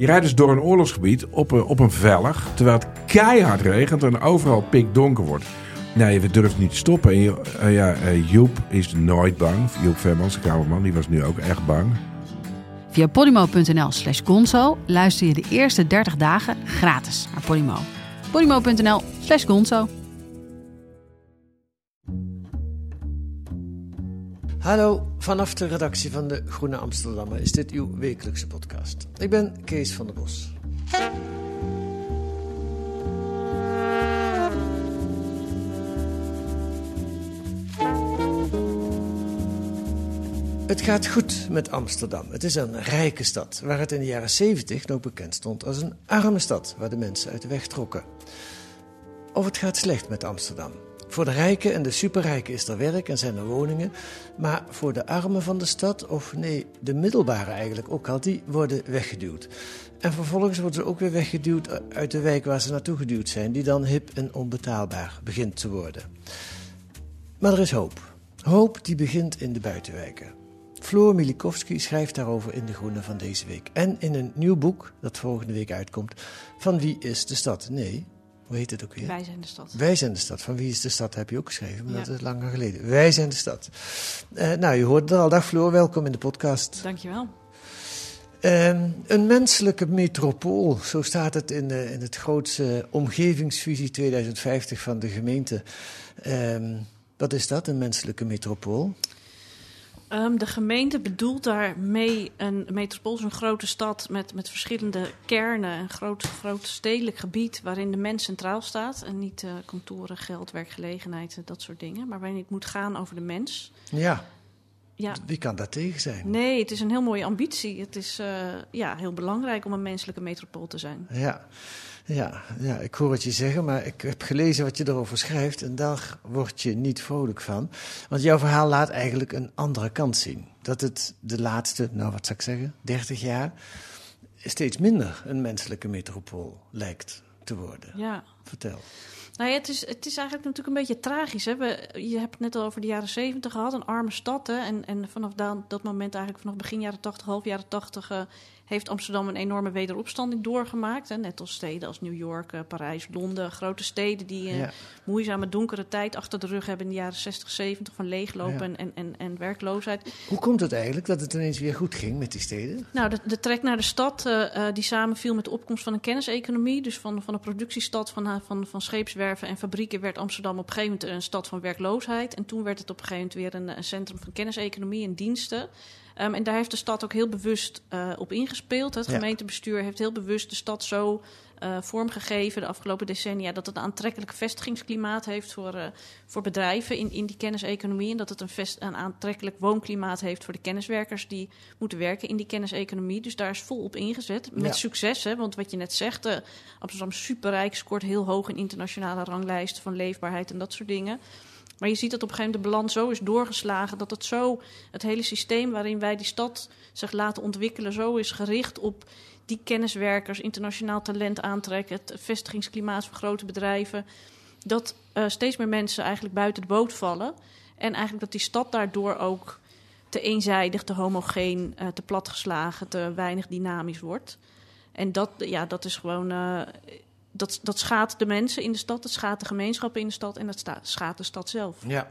Je rijdt dus door een oorlogsgebied op een, op een vellig, terwijl het keihard regent en overal pikdonker wordt. Nee, we durven niet te stoppen. En eh, ja, eh, Joep is nooit bang. Joep Vermans, de kamerman, die was nu ook echt bang. Via podimo.nl slash gonzo luister je de eerste 30 dagen gratis naar Podimo. podimo.nl slash gonzo. Hallo, vanaf de redactie van de Groene Amsterdammer is dit uw wekelijkse podcast. Ik ben Kees van der Bos. Het gaat goed met Amsterdam. Het is een rijke stad, waar het in de jaren 70 nog bekend stond als een arme stad, waar de mensen uit de weg trokken. Of het gaat slecht met Amsterdam. Voor de rijken en de superrijken is er werk en zijn er woningen. Maar voor de armen van de stad, of nee, de middelbare eigenlijk ook al, die worden weggeduwd. En vervolgens worden ze ook weer weggeduwd uit de wijk waar ze naartoe geduwd zijn, die dan hip en onbetaalbaar begint te worden. Maar er is hoop. Hoop die begint in de buitenwijken. Floor Milikowski schrijft daarover in De Groene van deze week. En in een nieuw boek dat volgende week uitkomt. Van wie is de stad? Nee, hoe heet het ook weer? Wij zijn de stad. Wij zijn de stad. Van wie is de stad heb je ook geschreven, maar Ja. dat is langer geleden. Wij zijn de stad. Eh, nou, je hoort het al. Dag Floor, welkom in de podcast. Dankjewel. Ehm, een menselijke metropool, zo staat het in, de, in het grootste omgevingsvisie 2050 van de gemeente. Ehm, wat is dat, een menselijke metropool? Ehm, de gemeente bedoelt daarmee een metropool, is een grote stad met, met verschillende kernen. Een groot, groot stedelijk gebied waarin de mens centraal staat. En niet eh, kantoren, geld, werkgelegenheid, dat soort dingen. Maar waarin het moet gaan over de mens. Ja, Ja, wie kan daar tegen zijn? nee, het is een heel mooie ambitie. Het is eh, ja, heel belangrijk om een menselijke metropool te zijn. Ja. Ja, ja, ik hoor het je zeggen, maar ik heb gelezen wat je erover schrijft en daar word je niet vrolijk van. Want jouw verhaal laat eigenlijk een andere kant zien. Dat het de laatste, nou wat zou ik zeggen, 30 jaar steeds minder een menselijke metropool lijkt te worden. Ja. Vertel. Nou ja, het is, het is eigenlijk natuurlijk een beetje tragisch. Hè? We, je hebt het net al over de jaren zeventig gehad, een arme stad. Hè? En, en vanaf dan, dat moment, eigenlijk vanaf begin jaren tachtig, half jaren tachtig, eh, heeft Amsterdam een enorme wederopstanding doorgemaakt. Hè? Net als steden als New York, eh, Parijs, Londen. Grote steden die een Ja. moeizame, donkere tijd achter de rug hebben in de jaren 60, 70 van leeglopen Ja. en, en, en, en werkloosheid. Hoe komt het eigenlijk dat het ineens weer goed ging met die steden? Nou, de, de trek naar de stad eh, eh, die samenviel met de opkomst van een kenniseconomie. Dus van, van een productiestad van, van, van scheepswerven en fabrieken werd Amsterdam op een gegeven moment een stad van werkloosheid. En toen werd het op een gegeven moment weer een, een centrum van kenniseconomie en diensten. Ehm, en daar heeft de stad ook heel bewust eh, op ingespeeld. Het gemeentebestuur heeft heel bewust de stad zo eh, vormgegeven de afgelopen decennia dat het een aantrekkelijk vestigingsklimaat heeft voor, eh, voor bedrijven in, in die kenniseconomie. En dat het een, vest, een aantrekkelijk woonklimaat heeft voor de kenniswerkers die moeten werken in die kenniseconomie. Dus daar is vol op ingezet. Met Ja. succes, hè? want wat je net zegt, eh, Amsterdam superrijk, scoort heel hoog in internationale ranglijsten van leefbaarheid en dat soort dingen. Maar je ziet dat op een gegeven moment de balans zo is doorgeslagen dat het zo, het hele systeem waarin wij die stad zich laten ontwikkelen, zo is gericht op die kenniswerkers, internationaal talent aantrekken, het vestigingsklimaat van grote bedrijven, dat eh, steeds meer mensen eigenlijk buiten de boot vallen. En eigenlijk dat die stad daardoor ook te eenzijdig, te homogeen, eh, te platgeslagen, te weinig dynamisch wordt. En dat, ja, dat is gewoon. eh, dat, dat schaadt de mensen in de stad, het schaadt de gemeenschappen in de stad en dat schaadt de stad zelf. Ja.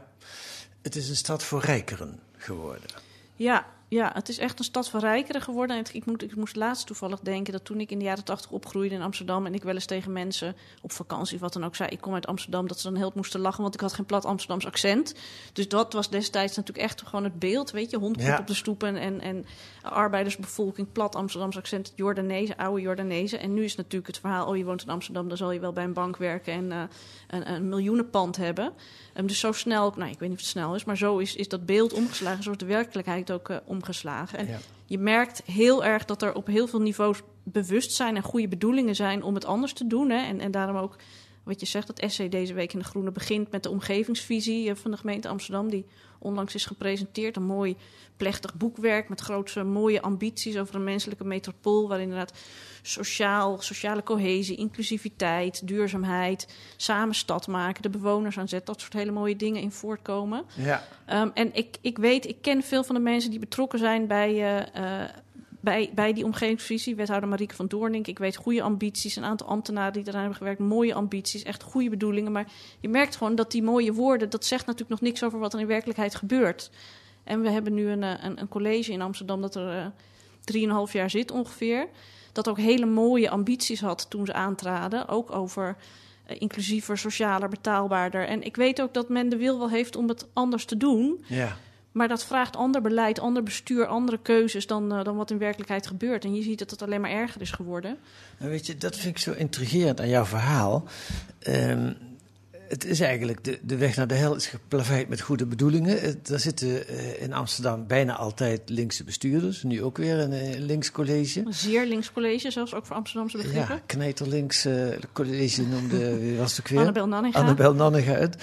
Het is een stad voor rijkeren geworden. Ja, ja, het is echt een stad van rijkeren geworden. En het- ik, moet, ik moest laatst toevallig denken dat toen ik in de jaren tachtig opgroeide in Amsterdam... en ik wel eens tegen mensen op vakantie of wat dan ook zei... ik kom uit Amsterdam, dat ze dan heel moesten lachen... want ik had geen plat Amsterdams accent. Dus dat was destijds natuurlijk echt gewoon het beeld, weet je. Hondpoep Ja. op de stoepen en, en arbeidersbevolking, plat Amsterdams accent... Jordanezen, oude Jordanezen. En nu is natuurlijk het verhaal... oh, je woont in Amsterdam, dan zal je wel bij een bank werken... en eh, een, een miljoenenpand hebben... Ehm, dus zo snel, nou ik weet niet of het snel is, maar zo is, is dat beeld omgeslagen, zoals de werkelijkheid ook omgeslagen omgeslagen. En Ja. je merkt heel erg dat er op heel veel niveaus bewustzijn en goede bedoelingen zijn om het anders te doen. Hè. En, en daarom ook wat je zegt, dat essay deze week in de Groene begint met de omgevingsvisie eh, van de gemeente Amsterdam, die onlangs is gepresenteerd. Een mooi plechtig boekwerk met grootse mooie ambities over een menselijke metropool, waar inderdaad sociaal, sociale cohesie, inclusiviteit, duurzaamheid, samen stad maken, de bewoners aan zet, dat soort hele mooie dingen in voortkomen. Ja. Ehm, en ik, ik weet, ik ken veel van de mensen die betrokken zijn bij, eh, eh, bij, bij die omgevingsvisie. Wethouder Marieke van Doornink. Ik weet goede ambities. Een aantal ambtenaren die eraan hebben gewerkt. Mooie ambities, echt goede bedoelingen. Maar je merkt gewoon dat die mooie woorden... dat zegt natuurlijk nog niks over wat er in werkelijkheid gebeurt. En we hebben nu een, eh, een, een college in Amsterdam... dat er drieënhalf jaar zit ongeveer. Dat ook hele mooie ambities had toen ze aantraden. Ook over eh, inclusiever, socialer, betaalbaarder. En ik weet ook dat men de wil wel heeft om het anders te doen... ja. Maar dat vraagt ander beleid, ander bestuur, andere keuzes dan, eh, dan wat in werkelijkheid gebeurt. En je ziet dat het alleen maar erger is geworden. Nou, weet je, dat vind ik zo intrigerend aan jouw verhaal. Ehm, het is eigenlijk, de, de weg naar de hel is geplaveid met goede bedoelingen. Het- Er zitten eh, in Amsterdam bijna altijd linkse bestuurders. Nu ook weer een eh, links college. Een zeer links college, zelfs ook voor Amsterdamse begrippen. Ja, knijterlinks eh college noemde, wie was het ook weer? Annabel Nanninga. Annabel Nanninga uit.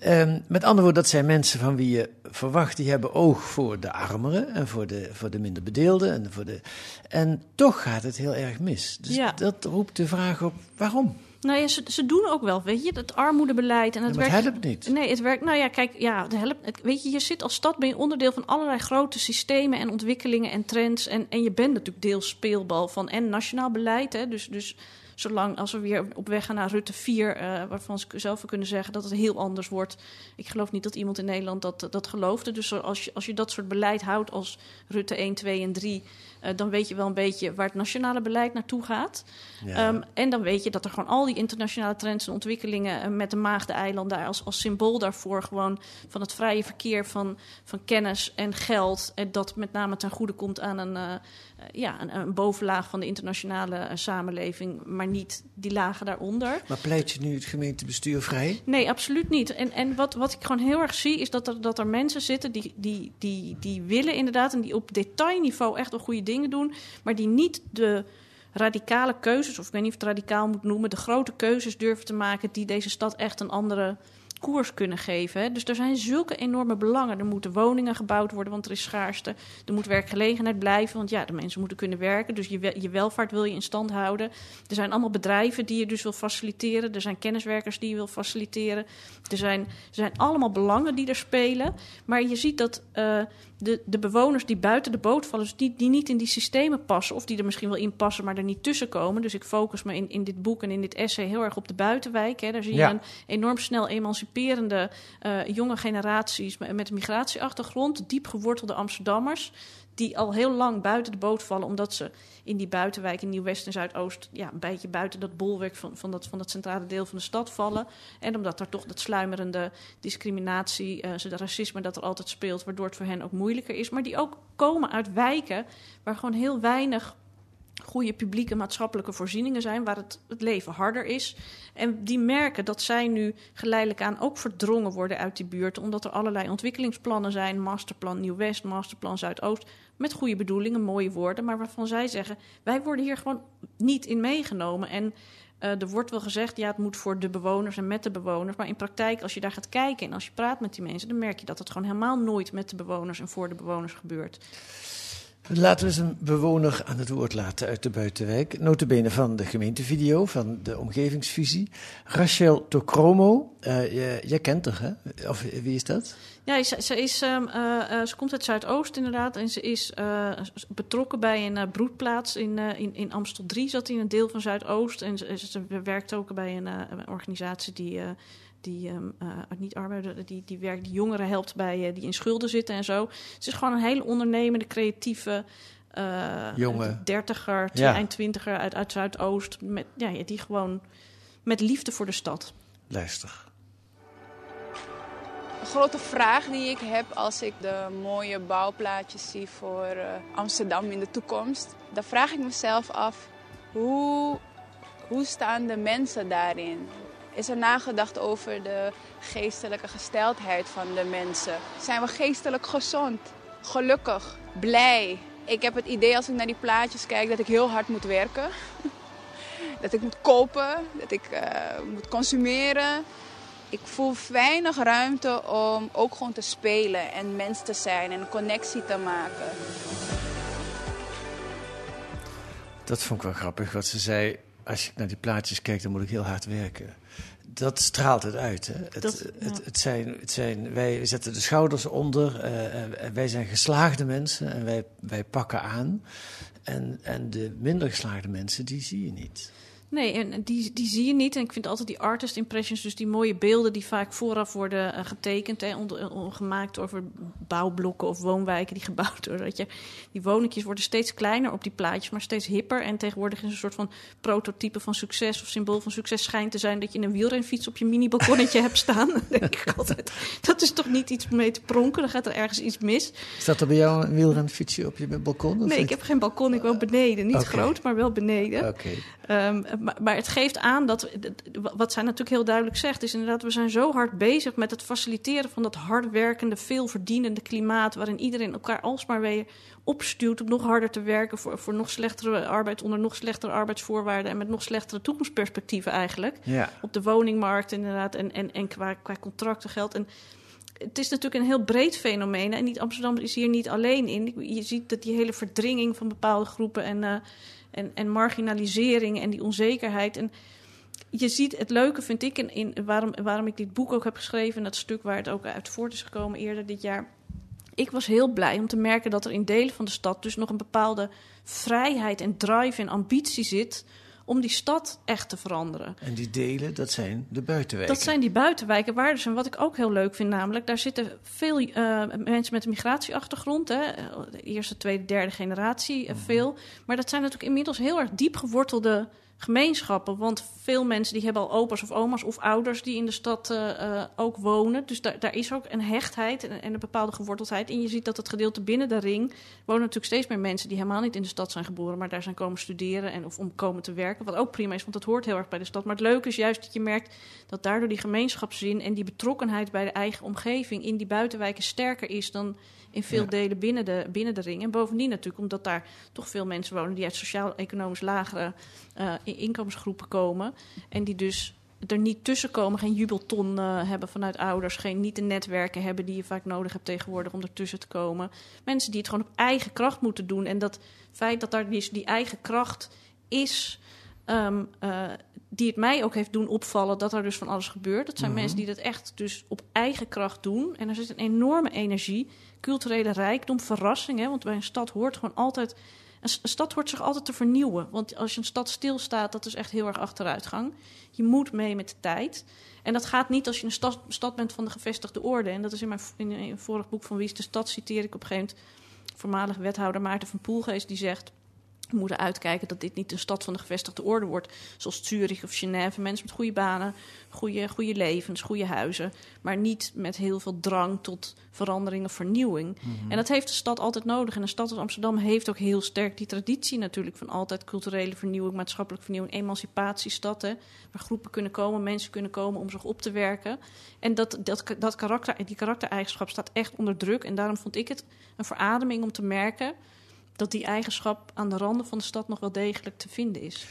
Ehm, met andere woorden, dat zijn mensen van wie je verwacht, die hebben oog voor de armeren en voor de, voor de minder bedeelden. En, voor de, en toch gaat het heel erg mis. Dus Ja. dat roept de vraag op, waarom? Nou ja, ze, ze doen ook wel, weet je, het armoedebeleid. En het Ja, werkt, het helpt niet. Nee, het werkt. Nou ja, kijk, ja, het helpt. het- weet je, je zit als stad, ben je onderdeel van allerlei grote systemen en ontwikkelingen en trends. En, en je bent natuurlijk deels speelbal van en nationaal beleid. Hè, dus, dus zolang als we weer op weg gaan naar Rutte 4, eh, waarvan ze zelf kunnen zeggen dat het heel anders wordt. Ik geloof niet dat iemand in Nederland dat, dat geloofde. Dus als je, als je dat soort beleid houdt als Rutte 1, 2 en 3, eh, dan weet je wel een beetje waar het nationale beleid naartoe gaat. Ehm, en dan weet je dat er gewoon al die internationale trends en ontwikkelingen eh, met de Maagde-eiland daar als, als symbool daarvoor gewoon van het vrije verkeer van, van kennis en geld. En dat met name ten goede komt aan een, eh, eh, ja, een, een bovenlaag van de internationale eh, samenleving, maar niet die lagen daaronder. Maar pleit je nu het gemeentebestuur vrij? Nee, absoluut niet. En, en wat, wat ik gewoon heel erg zie, is dat er, dat er mensen zitten die, die, die, die willen inderdaad... en die op detailniveau echt wel goede dingen doen... maar die niet de radicale keuzes, of ik weet niet of het radicaal moet noemen... de grote keuzes durven te maken die deze stad echt een andere koers kunnen geven. Dus er zijn zulke enorme belangen. Er moeten woningen gebouwd worden, want er is schaarste. Er moet werkgelegenheid blijven, want ja, de mensen moeten kunnen werken. Dus je, je welvaart wil je in stand houden. Er zijn allemaal bedrijven die je dus wil faciliteren. Er zijn kenniswerkers die je wil faciliteren. Er zijn, er zijn allemaal belangen die er spelen. Maar je ziet dat eh, de, de bewoners die buiten de boot vallen... dus die, die niet in die systemen passen... of die er misschien wel in passen, maar er niet tussen komen. Dus ik focus me in, in dit boek en in dit essay heel erg op de buitenwijk. Hè. Daar zie je een enorm snel emanciperende eh, jonge generaties... met met een migratieachtergrond, diep gewortelde Amsterdammers... die al heel lang buiten de boot vallen... omdat ze in die buitenwijk in Nieuw-West en Zuidoost... Ja, een beetje buiten dat bolwerk van, van, dat, van dat centrale deel van de stad vallen. En omdat er toch dat sluimerende discriminatie, eh, dat racisme dat er altijd speelt... waardoor het voor hen ook moeilijker is. Maar die ook komen uit wijken waar gewoon heel weinig goede publieke maatschappelijke voorzieningen zijn, waar het, het leven harder is. En die merken dat zij nu geleidelijk aan ook verdrongen worden uit die buurt, omdat er allerlei ontwikkelingsplannen zijn, masterplan Nieuw-West, masterplan Zuidoost, met goede bedoelingen, mooie woorden, maar waarvan zij zeggen, wij worden hier gewoon niet in meegenomen. En eh, er wordt wel gezegd, ja, het moet voor de bewoners en met de bewoners. Maar in praktijk, als je daar gaat kijken en als je praat met die mensen, dan merk je dat het gewoon helemaal nooit met de bewoners en voor de bewoners gebeurt. Laten we eens een bewoner aan het woord laten uit de buitenwijk. Notabene van de gemeentevideo, van de omgevingsvisie. Rachel Tokromo, eh, jij, kent haar, hè? Of wie is dat? Ja, ze, is, ehm, eh, eh, ze komt uit Zuidoost inderdaad. En ze is betrokken bij een broedplaats in, in, in Amstel 3. Zat in een deel van Zuidoost. En ze, ze werkt ook bij een, organisatie die, die ehm, eh, niet armoede, die, die werkt, die jongeren helpt bij eh, die in schulden zitten en zo. Ze is gewoon een hele ondernemende, creatieve. eh Jonge. dertiger, Ja. eind twintiger uit, uit Zuidoost. Met, ja, ja, die gewoon met liefde voor de stad. Luister. Een grote vraag die ik heb als ik de mooie bouwplaatjes zie voor eh, Amsterdam in de toekomst. Dan vraag ik mezelf af, hoe, hoe staan de mensen daarin? Is er nagedacht over de geestelijke gesteldheid van de mensen? Zijn we geestelijk gezond? gelukkig, blij. Ik heb het idee als ik naar die plaatjes kijk dat ik heel hard moet werken. dat ik moet kopen, dat ik eh, moet consumeren. Ik voel weinig ruimte om ook gewoon te spelen en mens te zijn en een connectie te maken. Dat vond ik wel grappig wat ze zei. Als je naar die plaatjes kijkt, dan moet ik heel hard werken. Dat straalt het uit. Hè? Het, Dat- ja. het, het zijn, het zijn, wij zetten de schouders onder. eh, en wij zijn geslaagde mensen en wij, wij pakken aan. En, en de minder geslaagde mensen, die zie je niet. Nee, en die, die zie je niet. En ik vind altijd die artist impressions, dus die mooie beelden die vaak vooraf worden eh, getekend, onder, on- gemaakt over bouwblokken of woonwijken die gebouwd worden. Dat je, die woningjes worden steeds kleiner op die plaatjes, maar steeds hipper. En tegenwoordig is een soort van prototype van succes of symbool van succes schijnt te zijn dat je een wielrenfiets op je mini-balkonnetje hebt staan. Dan denk ik altijd, dat is toch niet iets om mee te pronken? Dan gaat er ergens iets mis. Staat er bij jou een wielrenfietsje op je balkon? of Nee, ik heb geen balkon, ik woon beneden. Niet groot, maar wel beneden. Oké. Ehm, maar, maar het geeft aan dat, wat zij natuurlijk heel duidelijk zegt, is inderdaad, we zijn zo hard bezig met het faciliteren van dat hardwerkende, veelverdienende klimaat, waarin iedereen elkaar alsmaar weer opstuwt om nog harder te werken voor, voor nog slechtere arbeid, onder nog slechtere arbeidsvoorwaarden en met nog slechtere toekomstperspectieven eigenlijk. Ja. Op de woningmarkt inderdaad en, en, en qua, qua contracten geldt. En het is natuurlijk een heel breed fenomeen. En niet, Amsterdam is hier niet alleen in. Je ziet dat die hele verdringing van bepaalde groepen en, eh, en, en marginalisering en die onzekerheid. En je ziet het leuke, vind ik, in, in waarom, waarom ik dit boek ook heb geschreven, dat stuk waar het ook uit voort is gekomen eerder dit jaar. Ik was heel blij om te merken dat er in delen van de stad dus nog een bepaalde vrijheid en drive en ambitie zit om die stad echt te veranderen. En die delen, dat zijn de buitenwijken. Dat zijn die buitenwijken waar dus, en wat ik ook heel leuk vind namelijk, daar zitten veel eh, mensen met een migratieachtergrond, hè, eh, eerste, tweede, derde generatie, eh, veel. Maar dat zijn natuurlijk inmiddels heel erg diep gewortelde gemeenschappen, want veel mensen die hebben al opa's of oma's of ouders die in de stad eh, eh, ook wonen. Dus daar, daar is ook een hechtheid en, en een bepaalde geworteldheid. En je ziet dat het gedeelte binnen de ring wonen natuurlijk steeds meer mensen die helemaal niet in de stad zijn geboren, maar daar zijn komen studeren en of om komen te werken. Wat ook prima is, want dat hoort heel erg bij de stad. Maar het leuke is juist dat je merkt dat daardoor die gemeenschapszin en die betrokkenheid bij de eigen omgeving in die buitenwijken sterker is dan in veel Ja. delen binnen de, binnen de ring. En bovendien natuurlijk omdat daar toch veel mensen wonen die uit sociaal-economisch lagere eh, in- inkomensgroepen komen. En die dus er niet tussen komen, geen jubelton eh, hebben vanuit ouders, geen niet de netwerken hebben die je vaak nodig hebt tegenwoordig om ertussen te komen. Mensen die het gewoon op eigen kracht moeten doen. En dat feit dat daar dus die eigen kracht is, ehm, eh, die het mij ook heeft doen opvallen dat er dus van alles gebeurt. Dat zijn Mhm. mensen die dat echt dus op eigen kracht doen. En er zit een enorme energie, culturele rijkdom, verrassing. Hè? Want bij een stad hoort gewoon altijd... Een stad hoort zich altijd te vernieuwen. Want als je een stad stilstaat, dat is echt heel erg achteruitgang. Je moet mee met de tijd. En dat gaat niet als je een stad, stad bent van de gevestigde orde. En dat is in mijn in, vorig boek van Wie is de Stad, citeer ik op een gegeven moment voormalig wethouder Maarten van Poelgeest, die zegt... We moeten uitkijken dat dit niet een stad van de gevestigde orde wordt. Zoals Zurich of Genève. Mensen met goede banen, goede, goede levens, goede huizen. Maar niet met heel veel drang tot verandering of vernieuwing. En dat heeft de stad altijd nodig. En een stad als Amsterdam heeft ook heel sterk die traditie natuurlijk... van altijd culturele vernieuwing, maatschappelijke vernieuwing... emancipatiestad, hè, waar groepen kunnen komen, mensen kunnen komen om zich op te werken. En dat, dat, dat karakter, die karaktereigenschap staat echt onder druk. En daarom vond ik het een verademing om te merken dat die eigenschap aan de randen van de stad nog wel degelijk te vinden is.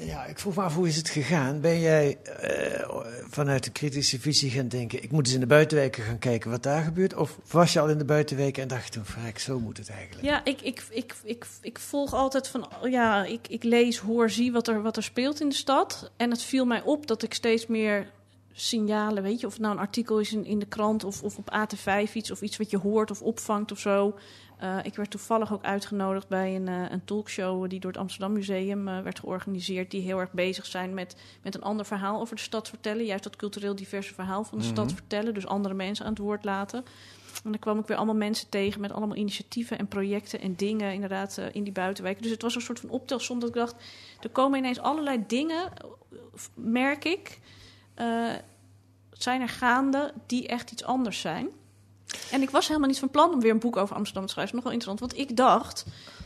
Ja, ik vroeg me af, hoe is het gegaan? Ben jij eh, vanuit de kritische visie gaan denken... ik moet eens in de buitenwijken gaan kijken wat daar gebeurt? Of was je al in de buitenwijken en dacht je toen... verrek, zo moet het eigenlijk? Ja, ik, ik, ik, ik, ik volg altijd van, ja, ik, ik lees, hoor, zie wat er, wat er speelt in de stad. En het viel mij op dat ik steeds meer signalen, weet je, of het nou een artikel is in, in de krant of, of op AT5 iets, of iets wat je hoort of opvangt of zo. Eh, ik werd toevallig ook uitgenodigd bij een, eh, een talkshow die door het Amsterdam Museum eh, werd georganiseerd, die heel erg bezig zijn met, met een ander verhaal over de stad vertellen. Juist dat cultureel diverse verhaal van de stad vertellen, dus andere mensen aan het woord laten. En dan kwam ik weer allemaal mensen tegen met allemaal initiatieven en projecten en dingen inderdaad in die buitenwijken. Dus het was een soort van optelsom dat ik dacht, er komen ineens allerlei dingen, merk ik, eh, zijn er gaande die echt iets anders zijn. En ik was helemaal niet van plan om weer een boek over Amsterdam te schrijven. Nog wel interessant, want ik dacht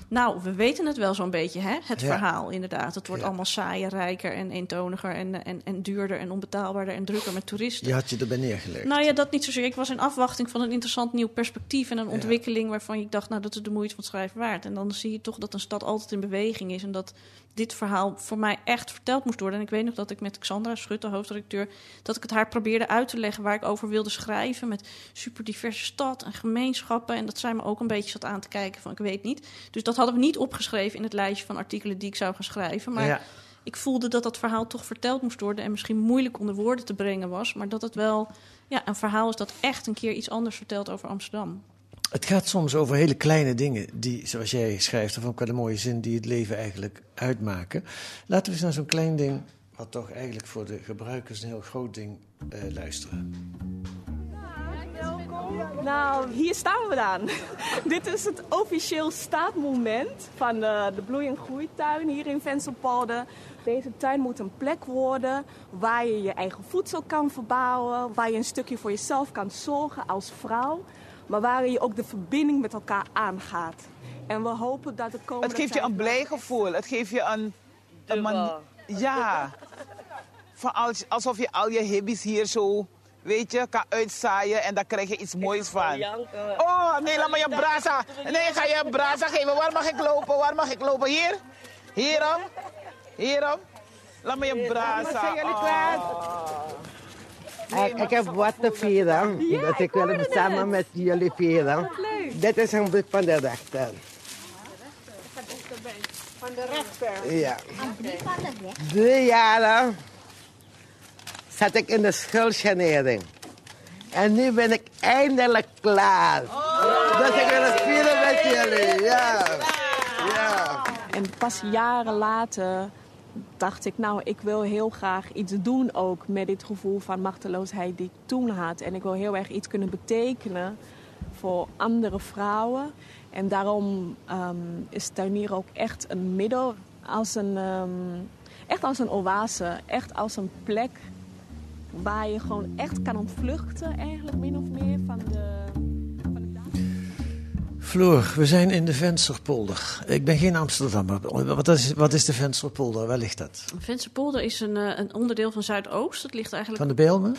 Nou, we weten het wel zo'n beetje, hè? het Ja. verhaal inderdaad. Het wordt Ja. allemaal saaier, rijker en eentoniger en, en, en duurder en onbetaalbaarder en drukker met toeristen. Je had je erbij neergelegd. Nou ja, dat niet zozeer. Ik was in afwachting van een interessant nieuw perspectief en een Ja. ontwikkeling waarvan ik dacht, nou, dat is de moeite van het schrijven waard. En dan zie je toch dat een stad altijd in beweging is en dat dit verhaal voor mij echt verteld moest worden. En ik weet nog dat ik met Xandra Schutte, hoofdredacteur, dat ik het haar probeerde uit te leggen waar ik over wilde schrijven. Met super diverse stad en gemeenschappen. En dat zij me ook een beetje zat aan te kijken van ik weet niet. Dus dat hadden we niet opgeschreven in het lijstje van artikelen die ik zou gaan schrijven. Maar ja. ik voelde dat dat verhaal toch verteld moest worden en misschien moeilijk onder woorden te brengen was, maar dat het wel ja, een verhaal is dat echt een keer iets anders vertelt over Amsterdam. Het gaat soms over hele kleine dingen die, zoals jij schrijft, of ook wel een mooie zin, die het leven eigenlijk uitmaken. Laten we eens naar zo'n klein ding, wat toch eigenlijk voor de gebruikers een heel groot ding, eh, luisteren. Nou, hier staan we dan. Dit is het officieel startmoment van de, de bloei- en groeituin hier in Venselpolder. Deze tuin moet een plek worden waar je je eigen voedsel kan verbouwen, waar je een stukje voor jezelf kan zorgen als vrouw, maar waar je ook de verbinding met elkaar aangaat. En we hopen dat het komende Het geeft je een blij gevoel. Het geeft je een... een man- ja. Van als, alsof je al je hobby's hier zo, weet je, kan uitzaaien en daar krijg je iets moois van. Oh, nee, laat me je brasa. Nee, ga je een brasa geven. Waar mag ik lopen? Waar mag ik lopen? Hier? Hierom? Hierom? Laat me je brasa. Ik, ik heb wat te vieren. dat ik wil het samen met jullie vieren. Dit is een boek van de rechter. Van de rechter. Ja. Drie jaren zat ik in de schuldsanering. En nu ben ik eindelijk klaar. Dus ik wil het vieren met jullie. Ja. ja. En pas jaren later dacht ik, nou, ik wil heel graag iets doen ook met dit gevoel van machteloosheid die ik toen had. En ik wil heel erg iets kunnen betekenen voor andere vrouwen. En daarom ehm, is tuinieren ook echt een middel, als een, ehm, echt als een oase, echt als een plek waar je gewoon echt kan ontvluchten eigenlijk min of meer van de... Floor, we zijn in de Vensterpolder. Ik ben geen Amsterdammer. Wat is, wat is de Vensterpolder? Waar ligt dat? Vensterpolder is een, eh, een onderdeel van Zuidoost. Het ligt eigenlijk Van de Beelmen?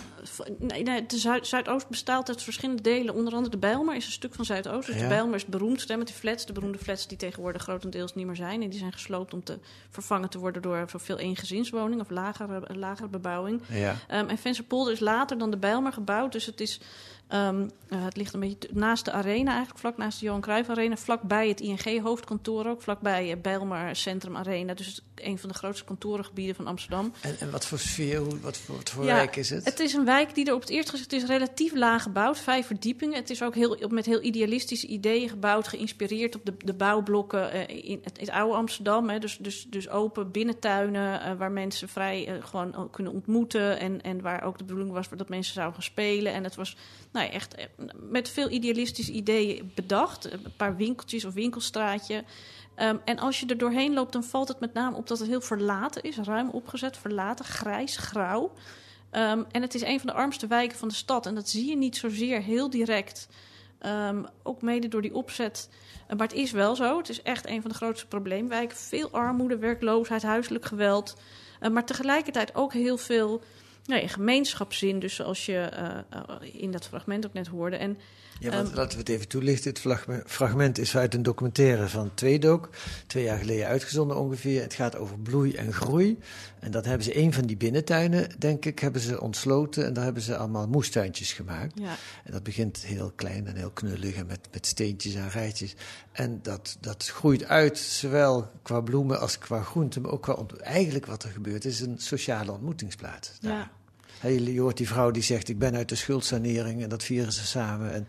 Nee, nee de Zuid Zuidoost bestaat uit verschillende delen. Onder andere de Bijlmer is een stuk van Zuidoost. Dus Ja. de Bijlmer is hè, met die flats. De beroemde flats die tegenwoordig grotendeels niet meer zijn. En die zijn gesloopt om te vervangen te worden door zoveel eengezinswoning of lagere, lagere bebouwing. Ja. Ehm, en Vensterpolder is later dan de Bijlmer gebouwd. Dus het is... ehm, eh, het ligt een beetje naast de arena, eigenlijk vlak naast de Johan Cruijff Arena. Vlakbij het ING-hoofdkantoor ook. Vlakbij uh, Bijlmer Centrum Arena. Dus een van de grootste kantorengebieden van Amsterdam. En, en wat voor sfeer, hoe- wat voor, wat voor Ja, wijk is het? Het is een wijk die er op het eerst gezegd het is relatief laag gebouwd, vijf verdiepingen. Het is ook heel, met heel idealistische ideeën gebouwd, geïnspireerd op de, de bouwblokken eh, in het, het oude Amsterdam. Hè. Dus, dus, dus open binnentuinen waar mensen vrij gewoon kunnen ontmoeten. En, en waar ook de bedoeling was dat mensen zouden gaan spelen. En het was nou ja, echt eh, met veel idealistische ideeën bedacht. Een paar winkeltjes of winkelstraatje. Ehm, en als je er doorheen loopt, dan valt het met name op dat het heel verlaten is. Ruim opgezet, verlaten, grijs, grauw. Ehm, en het is een van de armste wijken van de stad. En dat zie je niet zozeer heel direct. Ehm, ook mede door die opzet. Uh, maar het is wel zo. Het is echt een van de grootste probleemwijken. Veel armoede, werkloosheid, huiselijk geweld. Uh, maar tegelijkertijd ook heel veel nee, gemeenschapszin. Dus zoals je uh, in dat fragment ook net hoorde. En Ja, want laten we het even toelichten. Het fragment is uit een documentaire van Tweedok. Twee jaar geleden uitgezonden ongeveer. Het gaat over bloei en groei. En dat hebben ze, een van die binnentuinen, denk ik, hebben ze ontsloten. En daar hebben ze allemaal moestuintjes gemaakt. Ja. En dat begint heel klein en heel knullig en met, met steentjes en rijtjes. En dat, dat groeit uit, zowel qua bloemen als qua groenten. Maar ook qua, eigenlijk wat er gebeurt, is een sociale ontmoetingsplaats. Daar. Ja. Je hoort die vrouw die zegt: Ik ben uit de schuldsanering en dat vieren ze samen. En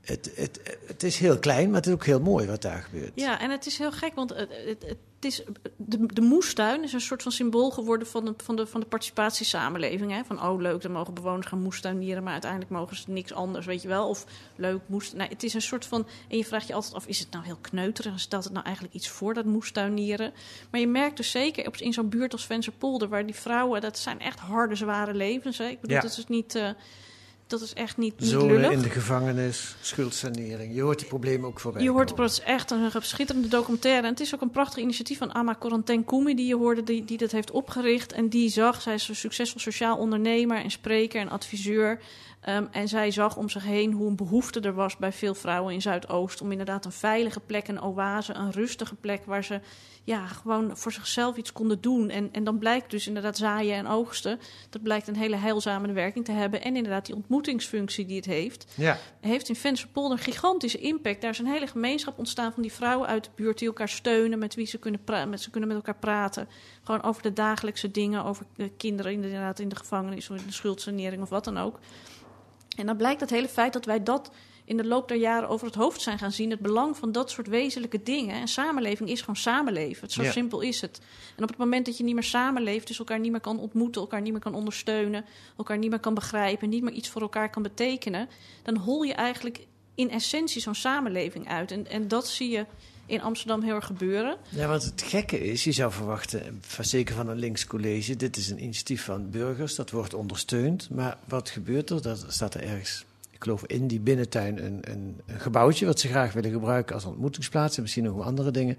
het, het, het is heel klein, maar het is ook heel mooi wat daar gebeurt. Ja, en het is heel gek, want het, het, het is, de, de moestuin is een soort van symbool geworden van de, van de, van de participatiesamenleving. Hè? Van oh, leuk, dan mogen bewoners gaan moestuinieren, maar uiteindelijk mogen ze niks anders, weet je wel. Of leuk, moest. Nee, het is een soort van. En je vraagt je altijd af: is het nou heel kneuterig? En stelt het nou eigenlijk iets voor dat moestuinieren? Maar je merkt dus zeker op, in zo'n buurt als Vensterpolder, waar die vrouwen, dat zijn echt harde, zware levens. Hè? Ik bedoel, Ja. dat is niet. Uh, Dat is echt niet, niet Zonen lullig. in de gevangenis, schuldsanering. Je hoort die problemen ook voorbij Je hoort het is echt een schitterende documentaire. En het is ook een prachtig initiatief van Ama Corentin Koumi, die je hoorde, die, die dat heeft opgericht. En die zag, zij is een succesvol sociaal ondernemer en spreker en adviseur. Ehm, en zij zag om zich heen hoe een behoefte er was bij veel vrouwen in Zuidoost. om inderdaad een veilige plek, een oase, een rustige plek waar ze ja, gewoon voor zichzelf iets konden doen. En, en dan blijkt dus inderdaad zaaien en oogsten. Dat blijkt een hele heilzame werking te hebben. En inderdaad die ontmoetingsfunctie die het heeft Ja. heeft in Vensterpolder een gigantische impact. Daar is een hele gemeenschap ontstaan van die vrouwen uit de buurt die elkaar steunen, met wie ze kunnen, met, ze kunnen met elkaar praten. Gewoon over de dagelijkse dingen, over de kinderen inderdaad in de gevangenis of in de schuldsanering of wat dan ook. En dan blijkt het hele feit dat wij dat in de loop der jaren over het hoofd zijn gaan zien. Het belang van dat soort wezenlijke dingen. En samenleving is gewoon samenleven. Zo Ja. simpel is het. En op het moment dat je niet meer samenleeft, dus elkaar niet meer kan ontmoeten, elkaar niet meer kan ondersteunen, elkaar niet meer kan begrijpen, niet meer iets voor elkaar kan betekenen, dan hol je eigenlijk in essentie zo'n samenleving uit. En, en dat zie je in Amsterdam heel erg gebeuren. Ja, want het gekke is, je zou verwachten, zeker van een links college, dit is een initiatief van burgers, dat wordt ondersteund. Maar wat gebeurt er? Dat staat er ergens, geloof in die binnentuin, een, een, een gebouwtje wat ze graag willen gebruiken als ontmoetingsplaats en misschien nog andere dingen.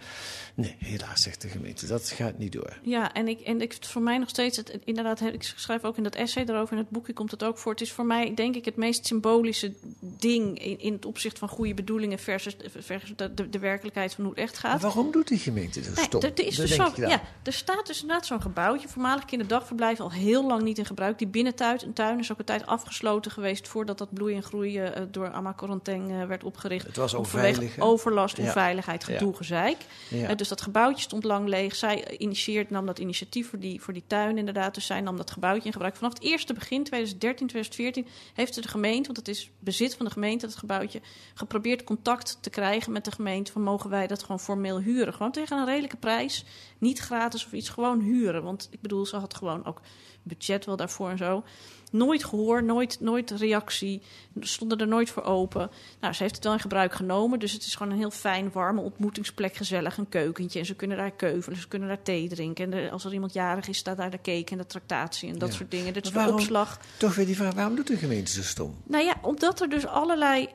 Nee, helaas zegt de gemeente, dat gaat niet door. Ja, en ik, en ik voor mij nog steeds, het, inderdaad, ik schrijf ook in dat essay erover, in het boekje komt het ook voor. Het is voor mij, denk ik, het meest symbolische ding in, in het opzicht van goede bedoelingen versus, versus de, de, de werkelijkheid van hoe het echt gaat. Maar waarom doet die gemeente dat Nee, stom? er, er is dus zo, ja, er staat dus inderdaad zo'n gebouwtje, voormalig kinderdagverblijf, al heel lang niet in gebruik. Die binnentuin, een tuin is ook een tijd afgesloten geweest voordat dat bloei en groei eh, door Ama Corenteng eh, werd opgericht. Het was onveilig, overlast, onveiligheid, gedoe, gezeik. Eh, dus dat gebouwtje stond lang leeg. Zij initieert, nam dat initiatief voor die, voor die tuin inderdaad. Dus zij nam dat gebouwtje in gebruik. Vanaf het eerste begin, 2013, 2014, heeft de gemeente, want het is bezit van de gemeente, dat gebouwtje, geprobeerd contact te krijgen met de gemeente. Van mogen wij dat gewoon formeel huren? Gewoon tegen een redelijke prijs. Niet gratis of iets, gewoon huren. Want ik bedoel, ze had gewoon ook budget wel daarvoor en zo. Nooit gehoor, nooit, nooit reactie. Stonden er nooit voor open. Nou, ze heeft het wel in gebruik genomen. Dus het is gewoon een heel fijn, warme ontmoetingsplek. Gezellig, een keukentje. En ze kunnen daar keuvelen, ze kunnen daar thee drinken. En als er iemand jarig is, staat daar de cake en de tractatie en dat Ja. soort dingen. Dit is de opslag. Toch weer die vraag, waarom doet de gemeente zo stom? Nou ja, omdat er dus allerlei.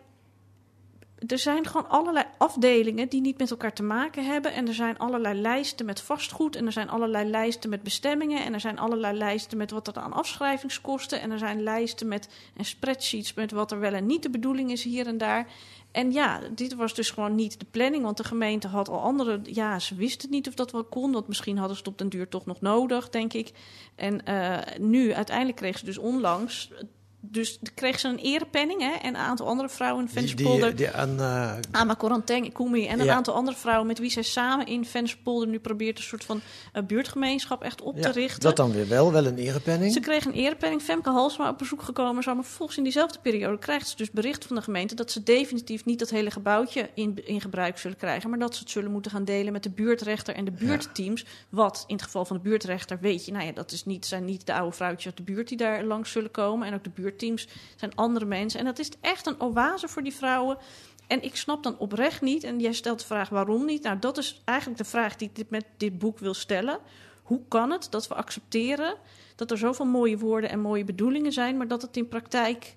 Er zijn gewoon allerlei afdelingen die niet met elkaar te maken hebben. En er zijn allerlei lijsten met vastgoed. En er zijn allerlei lijsten met bestemmingen. En er zijn allerlei lijsten met wat er aan afschrijvingskosten. En er zijn lijsten met en spreadsheets met wat er wel en niet de bedoeling is hier en daar. En ja, dit was dus gewoon niet de planning. Want de gemeente had al andere. Ja, ze wisten niet of dat wel kon. Want misschien hadden ze het op den duur toch nog nodig, denk ik. En eh, nu, uiteindelijk kreeg ze dus onlangs. Dus kreeg ze een erepenning hè, en een aantal andere vrouwen in Die, Vensterpolder. die, aan, eh, Ama Coranteng, Koemi en een Ja. aantal andere vrouwen met wie zij samen in Vensterpolder nu probeert een soort van eh, buurtgemeenschap echt op ja, te richten. dat dan weer wel, wel een erepenning. Ze kreeg een erepenning. Femke Halsma op bezoek gekomen. Maar vervolgens in diezelfde periode krijgt ze dus bericht van de gemeente dat ze definitief niet dat hele gebouwtje in, in gebruik zullen krijgen, maar dat ze het zullen moeten gaan delen met de buurtrechter en de buurtteams. Wat in het geval van de buurtrechter weet je, nou ja, dat is niet, zijn niet de oude vrouwtjes uit de buurt die daar langs zullen komen. En ook de buurtteams zijn andere mensen. En dat is echt een oase voor die vrouwen. En ik snap dan oprecht niet, en jij stelt de vraag waarom niet. Nou, dat is eigenlijk de vraag die ik dit met dit boek wil stellen. Hoe kan het dat we accepteren dat er zoveel mooie woorden en mooie bedoelingen zijn, maar dat het in praktijk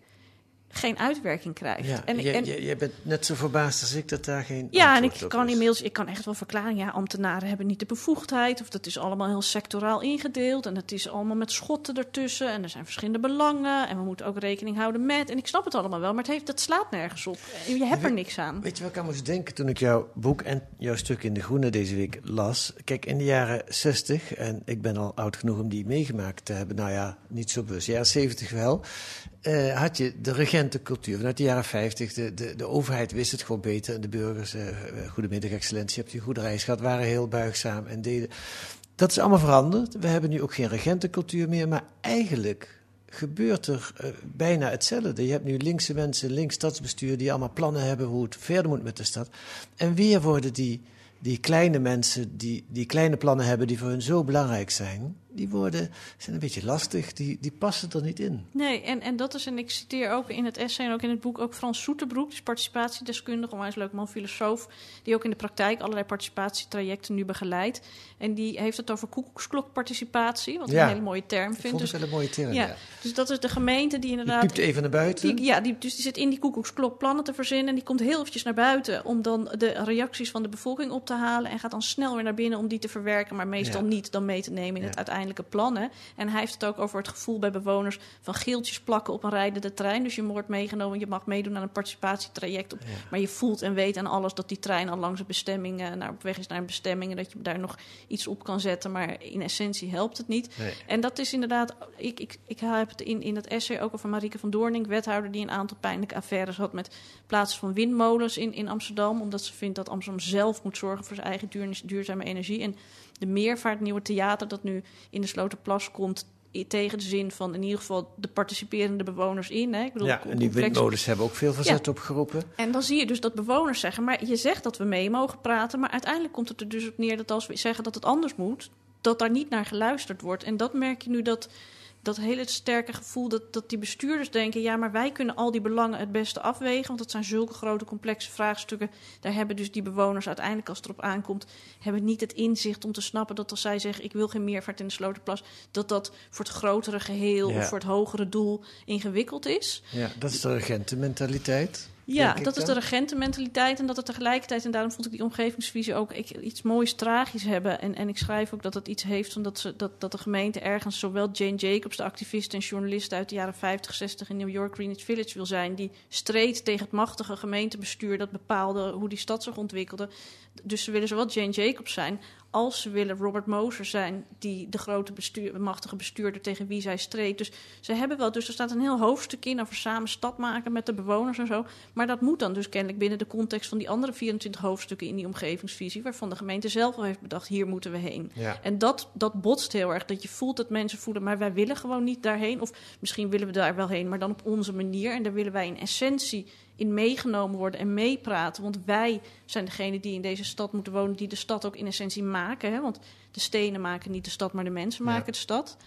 geen uitwerking krijgt? Ja, en, je, en- je, je bent net zo verbaasd als ik dat daar geen ja, en ik kan inmiddels, ik kan echt wel verklaren, ja, ambtenaren hebben niet de bevoegdheid, of dat is allemaal heel sectoraal ingedeeld, en het is allemaal met schotten ertussen, en er zijn verschillende belangen, en we moeten ook rekening houden met, en ik snap het allemaal wel, maar het, heeft, het slaat nergens op. Je hebt er niks aan. Weet je wat ik aan moest denken toen ik jouw boek en jouw stuk in De Groene deze week las? Kijk, in de jaren 60, en ik ben al oud genoeg om die meegemaakt te hebben, nou ja, niet zo bewust, jaren 70 wel, eh, had je de regentencultuur vanuit de jaren 50. De, de, de overheid wist het gewoon beter en de burgers, eh, eh, goedemiddag excellentie, hebt u een goede reis gehad, waren heel buigzaam en deden... Dat is allemaal veranderd. We hebben nu ook geen regentencultuur meer, maar eigenlijk gebeurt er bijna hetzelfde. Je hebt nu linkse mensen, links stadsbestuur, die allemaal plannen hebben hoe het verder moet met de stad. En weer worden die, die kleine mensen, die, die kleine plannen hebben die voor hun zo belangrijk zijn, die woorden zijn een beetje lastig, die, die passen er niet in. Nee, en, en dat is, en ik citeer ook in het essay en ook in het boek ook Frans Soeterbroek, die is participatiedeskundige, onwijs leuk man, filosoof, die ook in de praktijk allerlei participatietrajecten nu begeleidt. En die heeft het over koekoeksklokparticipatie, wat ik Ja. een hele mooie term vind. wel een mooie term, ja. Dus dat is de gemeente die inderdaad... piept even naar buiten. Die, ja, die, dus die zit in die koekoeksklok plannen te verzinnen. En die komt heel eventjes naar buiten om dan de reacties van de bevolking op te halen. En gaat dan snel weer naar binnen om die te verwerken. Maar meestal Ja. niet dan mee te nemen in het uiteindelijke plan. Hè. En hij heeft het ook over het gevoel bij bewoners van geeltjes plakken op een rijdende trein. Dus je wordt meegenomen, je mag meedoen aan een participatietraject. Op, Maar je voelt en weet aan alles dat die trein al langs een bestemming, eh, naar, op weg is naar een bestemming. En dat je daar nog iets op kan zetten. Maar in essentie helpt het niet. Nee. En dat is inderdaad, ik, ik, ik heb het in, in het essay ook over Marieke van Doorning, wethouder die een aantal pijnlijke affaires had met plaatsen van windmolens in, in Amsterdam. Omdat ze vindt dat Amsterdam zelf moet zorgen voor zijn eigen duur, duurzame energie. En de meervaart nieuwe theater dat nu in de Sloterplas komt, tegen de zin van in ieder geval de participerende bewoners in. Hè. Ik bedoel, Ja, en die windmolens hebben ook veel verzet Ja. opgeroepen. en dan zie je dus dat bewoners zeggen, maar je zegt dat we mee mogen praten, maar uiteindelijk komt het er dus op neer dat als we zeggen dat het anders moet, dat daar niet naar geluisterd wordt. En dat merk je nu dat dat hele sterke gevoel dat, dat die bestuurders denken, ja, maar wij kunnen al die belangen het beste afwegen, want het zijn zulke grote complexe vraagstukken. Daar hebben dus die bewoners uiteindelijk, als het erop aankomt, hebben niet het inzicht om te snappen dat als zij zeggen, ik wil geen meervaart in de Sloterplas, dat dat voor het grotere geheel Ja. of voor het hogere doel ingewikkeld is. Ja, dat is de regentenmentaliteit. Ja, dat is de regentenmentaliteit. En dat het tegelijkertijd, en daarom vond ik die omgevingsvisie ook ik, iets moois tragisch hebben. En, en ik schrijf ook dat het iets heeft van dat, ze, dat, dat de gemeente ergens zowel Jane Jacobs, de activist en journalist uit de jaren 50, 60 in New York, Greenwich Village wil zijn. Die streed tegen het machtige gemeentebestuur dat bepaalde hoe die stad zich ontwikkelde. Dus ze willen zowel Jane Jacobs zijn als ze willen Robert Moser zijn, die de grote bestuur, machtige bestuurder tegen wie zij streed. Dus ze hebben wel, dus er staat een heel hoofdstuk in over samen stad maken met de bewoners en zo. Maar dat moet dan dus kennelijk binnen de context van die andere 24 hoofdstukken in die omgevingsvisie, waarvan de gemeente zelf al heeft bedacht, hier moeten we heen. Ja. En dat, dat botst heel erg, dat je voelt dat mensen voelen, maar wij willen gewoon niet daarheen. Of misschien willen we daar wel heen, maar dan op onze manier. En daar willen wij in essentie in meegenomen worden en meepraten. Want wij zijn degene die in deze stad moeten wonen, die de stad ook in essentie maken. Hè? Want de stenen maken niet de stad, maar de mensen Ja. maken de stad.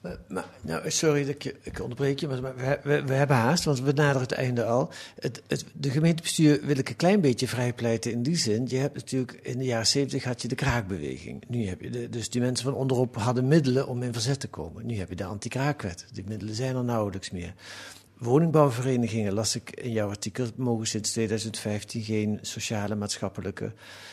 Maar, maar, nou, sorry dat ik, ik onderbreek je, maar maar we, we, we hebben haast, want we naderen het einde al. Het, het, de gemeentebestuur wil ik een klein beetje vrijpleiten in die zin. Je hebt natuurlijk, in de jaren zeventig had je de kraakbeweging. Nu heb je de, dus die mensen van onderop hadden middelen om in verzet te komen. Nu heb je de anti-kraakwet. Die middelen zijn er nauwelijks meer. Woningbouwverenigingen, las ik in jouw artikel, mogen sinds 2015 geen sociale, maatschappelijke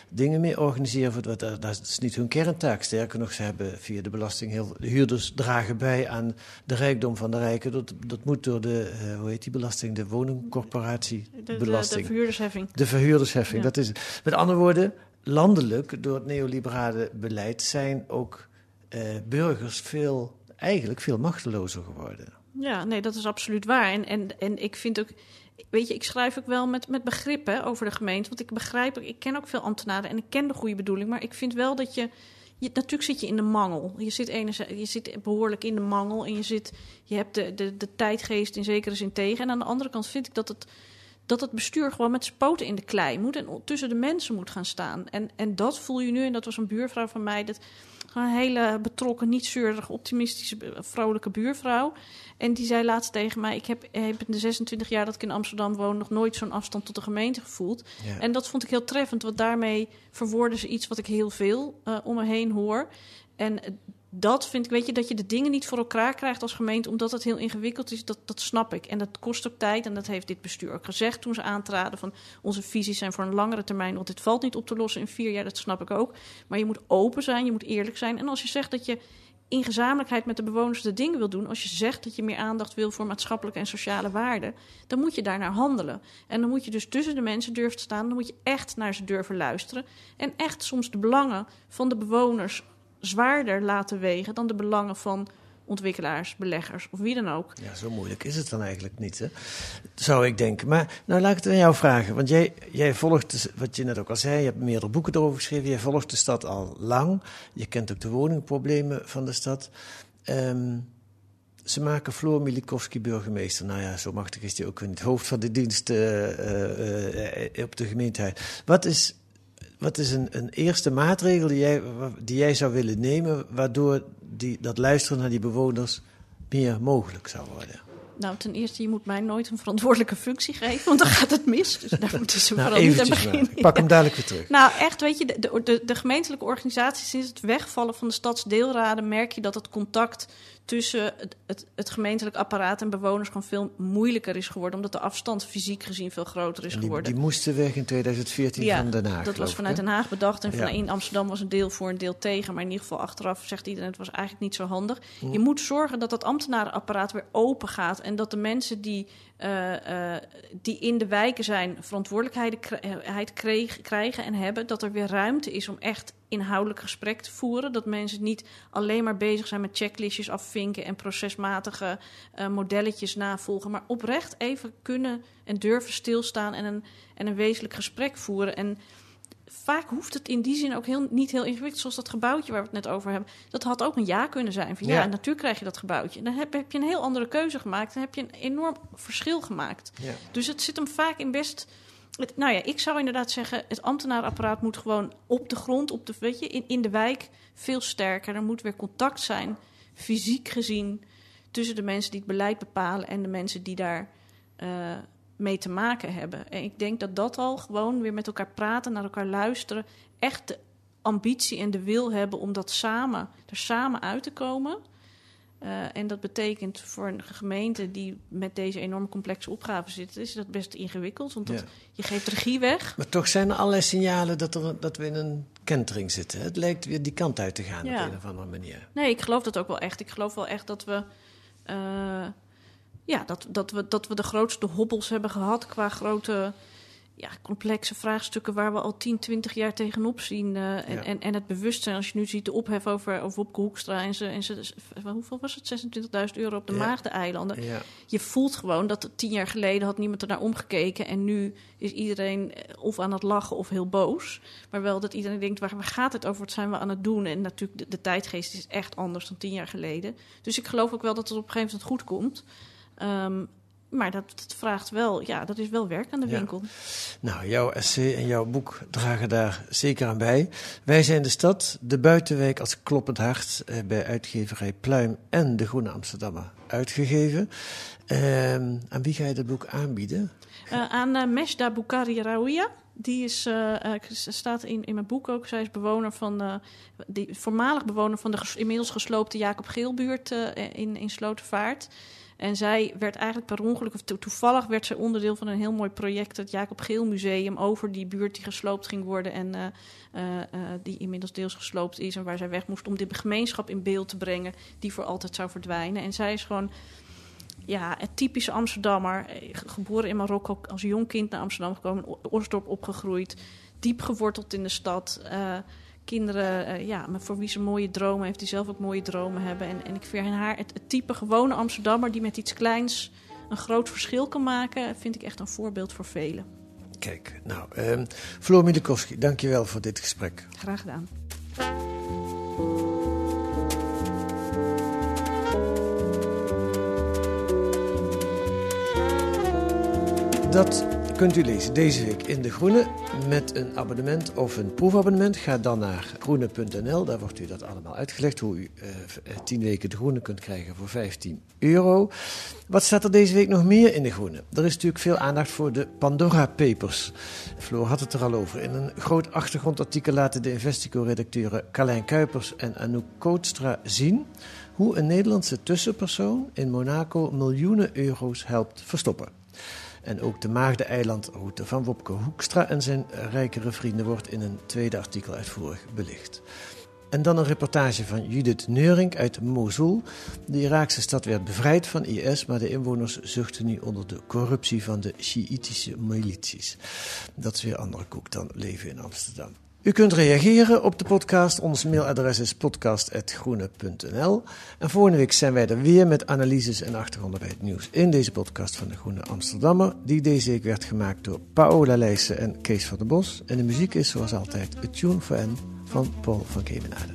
dingen meer organiseren. voor Dat, dat is niet hun kerntaak. Sterker nog, ze hebben via de belasting heel. De huurders dragen bij aan de rijkdom van de rijken. Dat, dat moet door de, eh, hoe heet die belasting? De woningcorporatiebelasting. De, de, de verhuurdersheffing. De verhuurdersheffing, Ja. dat is het. Met andere woorden, landelijk, door het neoliberale beleid, zijn ook eh, burgers veel, eigenlijk veel machtelozer geworden. Ja, nee, dat is absoluut waar. En, en, en ik vind ook, weet je, ik schrijf ook wel met, met begrip hè, over de gemeente. Want ik begrijp, ik ken ook veel ambtenaren en ik ken de goede bedoeling. Maar ik vind wel dat je, je natuurlijk zit je in de mangel. Je zit, enerzijds, je zit behoorlijk in de mangel en je, zit, je hebt de, de, de tijdgeest in zekere zin tegen. En aan de andere kant vind ik dat het, dat het bestuur gewoon met zijn poten in de klei moet en tussen de mensen moet gaan staan. En, en dat voel je nu, en dat was een buurvrouw van mij, dat een hele betrokken, niet zeurige, optimistische, vrolijke buurvrouw. En die zei laatst tegen mij: Ik heb, heb in de 26 jaar dat ik in Amsterdam woon nog nooit zo'n afstand tot de gemeente gevoeld. Ja. En dat vond ik heel treffend, want daarmee verwoorden ze iets wat ik heel veel eh, om me heen hoor. En eh, dat vind ik, weet je, dat je de dingen niet voor elkaar krijgt als gemeente, omdat het heel ingewikkeld is, dat, dat snap ik. En dat kost ook tijd, en dat heeft dit bestuur ook gezegd toen ze aantraden van onze visies zijn voor een langere termijn, want dit valt niet op te lossen in vier jaar, dat snap ik ook. Maar je moet open zijn, je moet eerlijk zijn. En als je zegt dat je in gezamenlijkheid met de bewoners de dingen wil doen, als je zegt dat je meer aandacht wil voor maatschappelijke en sociale waarden, dan moet je daarnaar handelen. En dan moet je dus tussen de mensen durven te staan, dan moet je echt naar ze durven luisteren en echt soms de belangen van de bewoners zwaarder laten wegen dan de belangen van ontwikkelaars, beleggers of wie dan ook. Ja, zo moeilijk is het dan eigenlijk niet, hè? zou ik denken. Maar nou, laat ik het aan jou vragen. Want jij, jij volgt, wat je net ook al zei, je hebt meerdere boeken erover geschreven. Jij volgt de stad al lang. Je kent ook de woningproblemen van de stad. Ehm, ze maken Floor Milikowski burgemeester. Nou ja, zo machtig is hij ook niet. Hoofd van de dienst eh, eh, eh, op de gemeentehuis. Wat is, wat is een, een eerste maatregel die jij, die jij zou willen nemen... waardoor die, dat luisteren naar die bewoners meer mogelijk zou worden? Nou, ten eerste, je moet mij nooit een verantwoordelijke functie geven, want dan gaat het mis. Dus daar moeten ze Nou, vooral niet aan beginnen. Ik pak hem dadelijk weer terug. Nou, echt, weet je, de, de, de, gemeentelijke organisatie, sinds het wegvallen van de stadsdeelraden, merk je dat het contact tussen het, het, het gemeentelijk apparaat en bewoners gewoon veel moeilijker is geworden, omdat de afstand fysiek gezien veel groter is die, geworden. die moesten weg in 2014 Ja, van Den Haag. dat was vanuit? Den Haag bedacht. En van Ja. in Amsterdam was een deel voor, een deel tegen. Maar in ieder geval achteraf zegt iedereen, het was eigenlijk niet zo handig. Hm. Je moet zorgen dat dat ambtenarenapparaat weer open gaat. En dat de mensen die, eh, eh, die in de wijken zijn... verantwoordelijkheid kreeg- krijgen en hebben... dat er weer ruimte is om echt inhoudelijk gesprek te voeren. Dat mensen niet alleen maar bezig zijn met checklistjes afvinken... en procesmatige eh, modelletjes navolgen. Maar oprecht even kunnen en durven stilstaan... en een, en een wezenlijk gesprek voeren. En vaak hoeft het in die zin ook heel, niet heel ingewikkeld. Zoals dat gebouwtje waar we het net over hebben. Dat had ook een ja kunnen zijn. Van ja, Ja. natuurlijk krijg je dat gebouwtje. Dan heb, heb je een heel andere keuze gemaakt. Dan heb je een enorm verschil gemaakt. Ja. Dus het zit hem vaak in best. Het, nou ja, ik zou inderdaad zeggen: het ambtenaarapparaat moet gewoon op de grond, op de, weet je, in, in de wijk veel sterker. Er moet weer contact zijn, fysiek gezien, tussen de mensen die het beleid bepalen en de mensen die daar eh, mee te maken hebben. En ik denk dat dat al gewoon weer met elkaar praten, naar elkaar luisteren, echt de ambitie en de wil hebben om dat samen, er samen uit te komen. Eh, en dat betekent voor een gemeente die met deze enorme complexe opgaven zit, is dat best ingewikkeld. Want dat, Ja. je geeft regie weg. Maar toch zijn er allerlei signalen dat, er, dat we in een kentering zitten. Het lijkt weer die kant uit te gaan Ja. op een of andere manier. Nee, ik geloof dat ook wel echt. Ik geloof wel echt dat we. eh, ja, dat, dat, we, dat we de grootste hobbels hebben gehad qua grote. Ja, complexe vraagstukken waar we al 10, 20 jaar tegenop zien. eh, en, Ja. en, en het bewustzijn, als je nu ziet de ophef over, over Wopke Hoekstra en ze, en ze, hoeveel was het? 26.000 euro op de Ja. Maagdeneilanden. Ja. Je voelt gewoon dat tien jaar geleden had niemand er naar omgekeken. En nu is iedereen eh, of aan het lachen of heel boos. Maar wel dat iedereen denkt, waar, waar gaat het over? Wat zijn we aan het doen? En natuurlijk, de, de tijdgeest is echt anders dan tien jaar geleden. Dus ik geloof ook wel dat het op een gegeven moment goed komt. Ehm, maar dat, dat vraagt wel, ja, dat is wel werk aan de Ja. winkel. Nou, jouw essay en jouw boek dragen daar zeker aan bij. Wij zijn de stad, de buitenwijk als kloppend hart, eh, bij uitgeverij Pluim en de Groene Amsterdammer uitgegeven. Ehm, aan wie ga je dat boek aanbieden? Eh, aan eh Meshda Bukhari Raouia. Die is, eh, staat in, in mijn boek ook. Zij is bewoner van, die, voormalig bewoner van de ges- inmiddels gesloopte Jacob Geelbuurt in, in Slotervaart. En zij werd eigenlijk per ongeluk, of to- toevallig werd zij onderdeel van een heel mooi project, het Jacob Geel Museum, over die buurt die gesloopt ging worden en eh, eh, eh, die inmiddels deels gesloopt is en waar zij weg moest om de gemeenschap in beeld te brengen die voor altijd zou verdwijnen. En zij is gewoon ja, een typische Amsterdammer. ge- Geboren in Marokko, als jong kind naar Amsterdam gekomen. Osdorp opgegroeid. Diep geworteld in de stad. eh, kinderen, eh, ja, maar voor wie ze mooie dromen heeft. Die zelf ook mooie dromen hebben. En, en ik vind haar het, het type gewone Amsterdammer... die met iets kleins een groot verschil kan maken... vind ik echt een voorbeeld voor velen. Kijk, nou, ehm Floor Milikowski, dankjewel voor dit gesprek. Graag gedaan. Dat kunt u lezen deze week in De Groene met een abonnement of een proefabonnement. Ga dan naar groene.nl, daar wordt u dat allemaal uitgelegd. Hoe u v- eh, 10 weken De Groene kunt krijgen voor 15 euro. Wat staat er deze week nog meer in De Groene? Er is natuurlijk veel aandacht voor de Pandora Papers. Floor had het er al over. In een groot achtergrondartikel laten de Investico-redacteuren Carlijn Kuipers en Anouk Kootstra zien hoe een Nederlandse tussenpersoon in Monaco miljoenen euro's helpt verstoppen. En ook de Maagde-eilandroute van Wopke Hoekstra en zijn rijkere vrienden wordt in een tweede artikel uitvoerig belicht. En dan een reportage van Judith Neurink uit Mosul. De Iraakse stad werd bevrijd van IS, maar de inwoners zuchten nu onder de corruptie van de Sjiïtische milities. Dat is weer andere koek dan leven in Amsterdam. U kunt reageren op de podcast. Ons mailadres is podcast.groene.nl. En volgende week zijn wij er weer met analyses en achtergronden bij het nieuws in deze podcast van de Groene Amsterdammer. Die deze week werd gemaakt door Paola Leijsen en Kees van der Bos. En de muziek is zoals altijd A Tune for N van Paul van Kemenade.